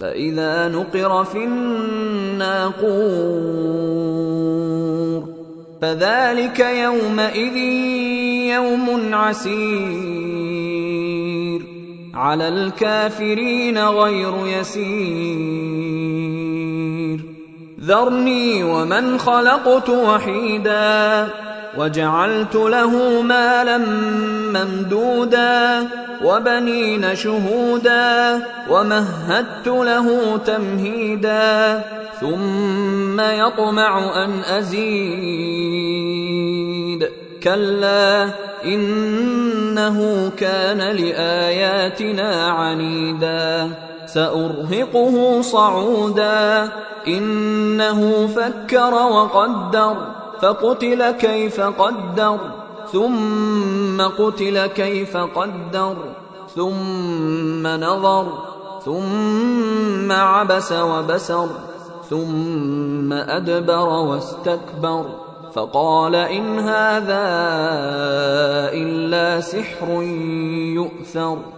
فإذا نقر في الناقور فذلك يومئذ يوم عسير على الكافرين غير يسير ذرني ومن خلقت وحيدا وجعلت له مالا ممدودا وبنين شهودا ومهدت له تمهيدا ثم يطمع أن أزيد. كلا إنه كان لآياتنا عنيدا. سأرهقه صعودا. إنه فكر وقدر فقتل كيف قدر ثم قتل كيف قدر ثم نظر ثم عبس وبسر ثم أدبر واستكبر. فقال إن هذا إلا سحر يؤثر.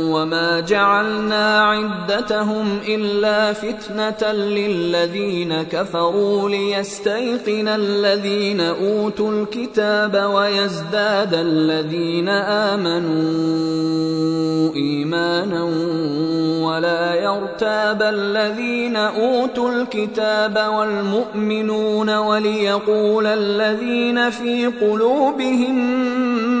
وما جعلنا عدتهم إلا فتنة للذين كفروا ليستيقن الذين أوتوا الكتاب ويزداد الذين آمنوا إيمانا ولا يرتاب الذين أوتوا الكتاب والمؤمنون وليقول الذين في قلوبهم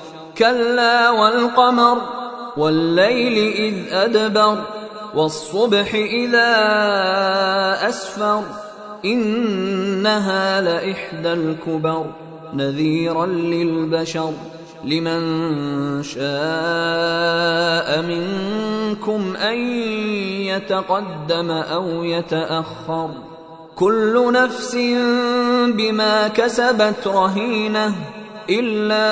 كلا والقمر والليل إذ أدبر والصبح إذا أسفر إنها لإحدى الكبر نذيرا للبشر لمن شاء منكم أن يتقدم أو يتأخر كل نفس بما كسبت رهينة إلا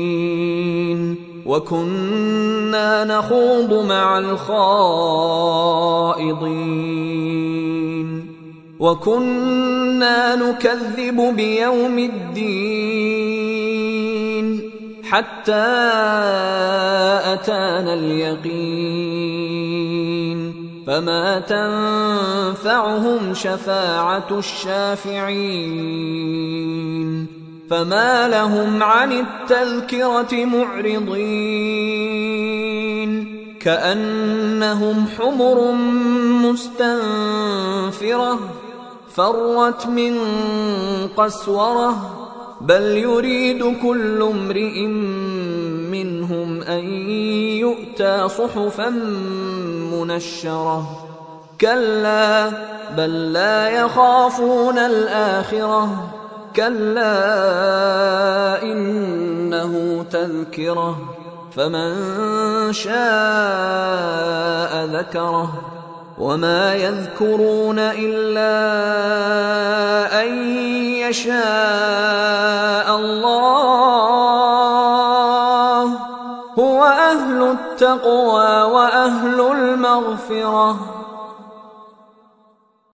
وكنا نخوض مع الخائضين. وكنا نكذب بيوم الدين حتى أتانا اليقين. فما تنفعهم شفاعة الشافعين. فما لهم عن التذكره معرضين كانهم حمر مستنفره فرت من قسوره بل يريد كل امرئ منهم ان يؤتى صحفا منشره كلا بل لا يخافون الاخره كلا تذكره فمن شاء ذكره وما يذكرون الا ان يشاء الله هو أهل التقوى واهل المغفره